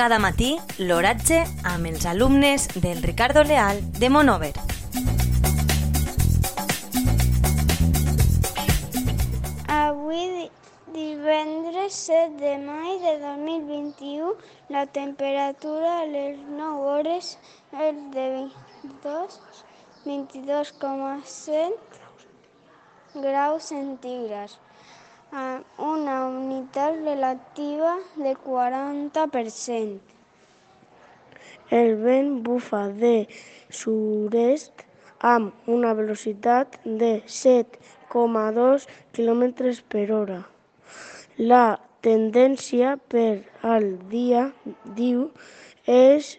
Cada matí l'oratge amb els alumnes del Ricardo Leal de Monover. Avui, divendres 7 de maig de 2021, la temperatura a les 9 hores és de 22, 22,7 graus centígrads amb una humitat relativa de 40%. El vent bufa de sud-est amb una velocitat de 7,2 km per hora. La tendència per al dia, diu, és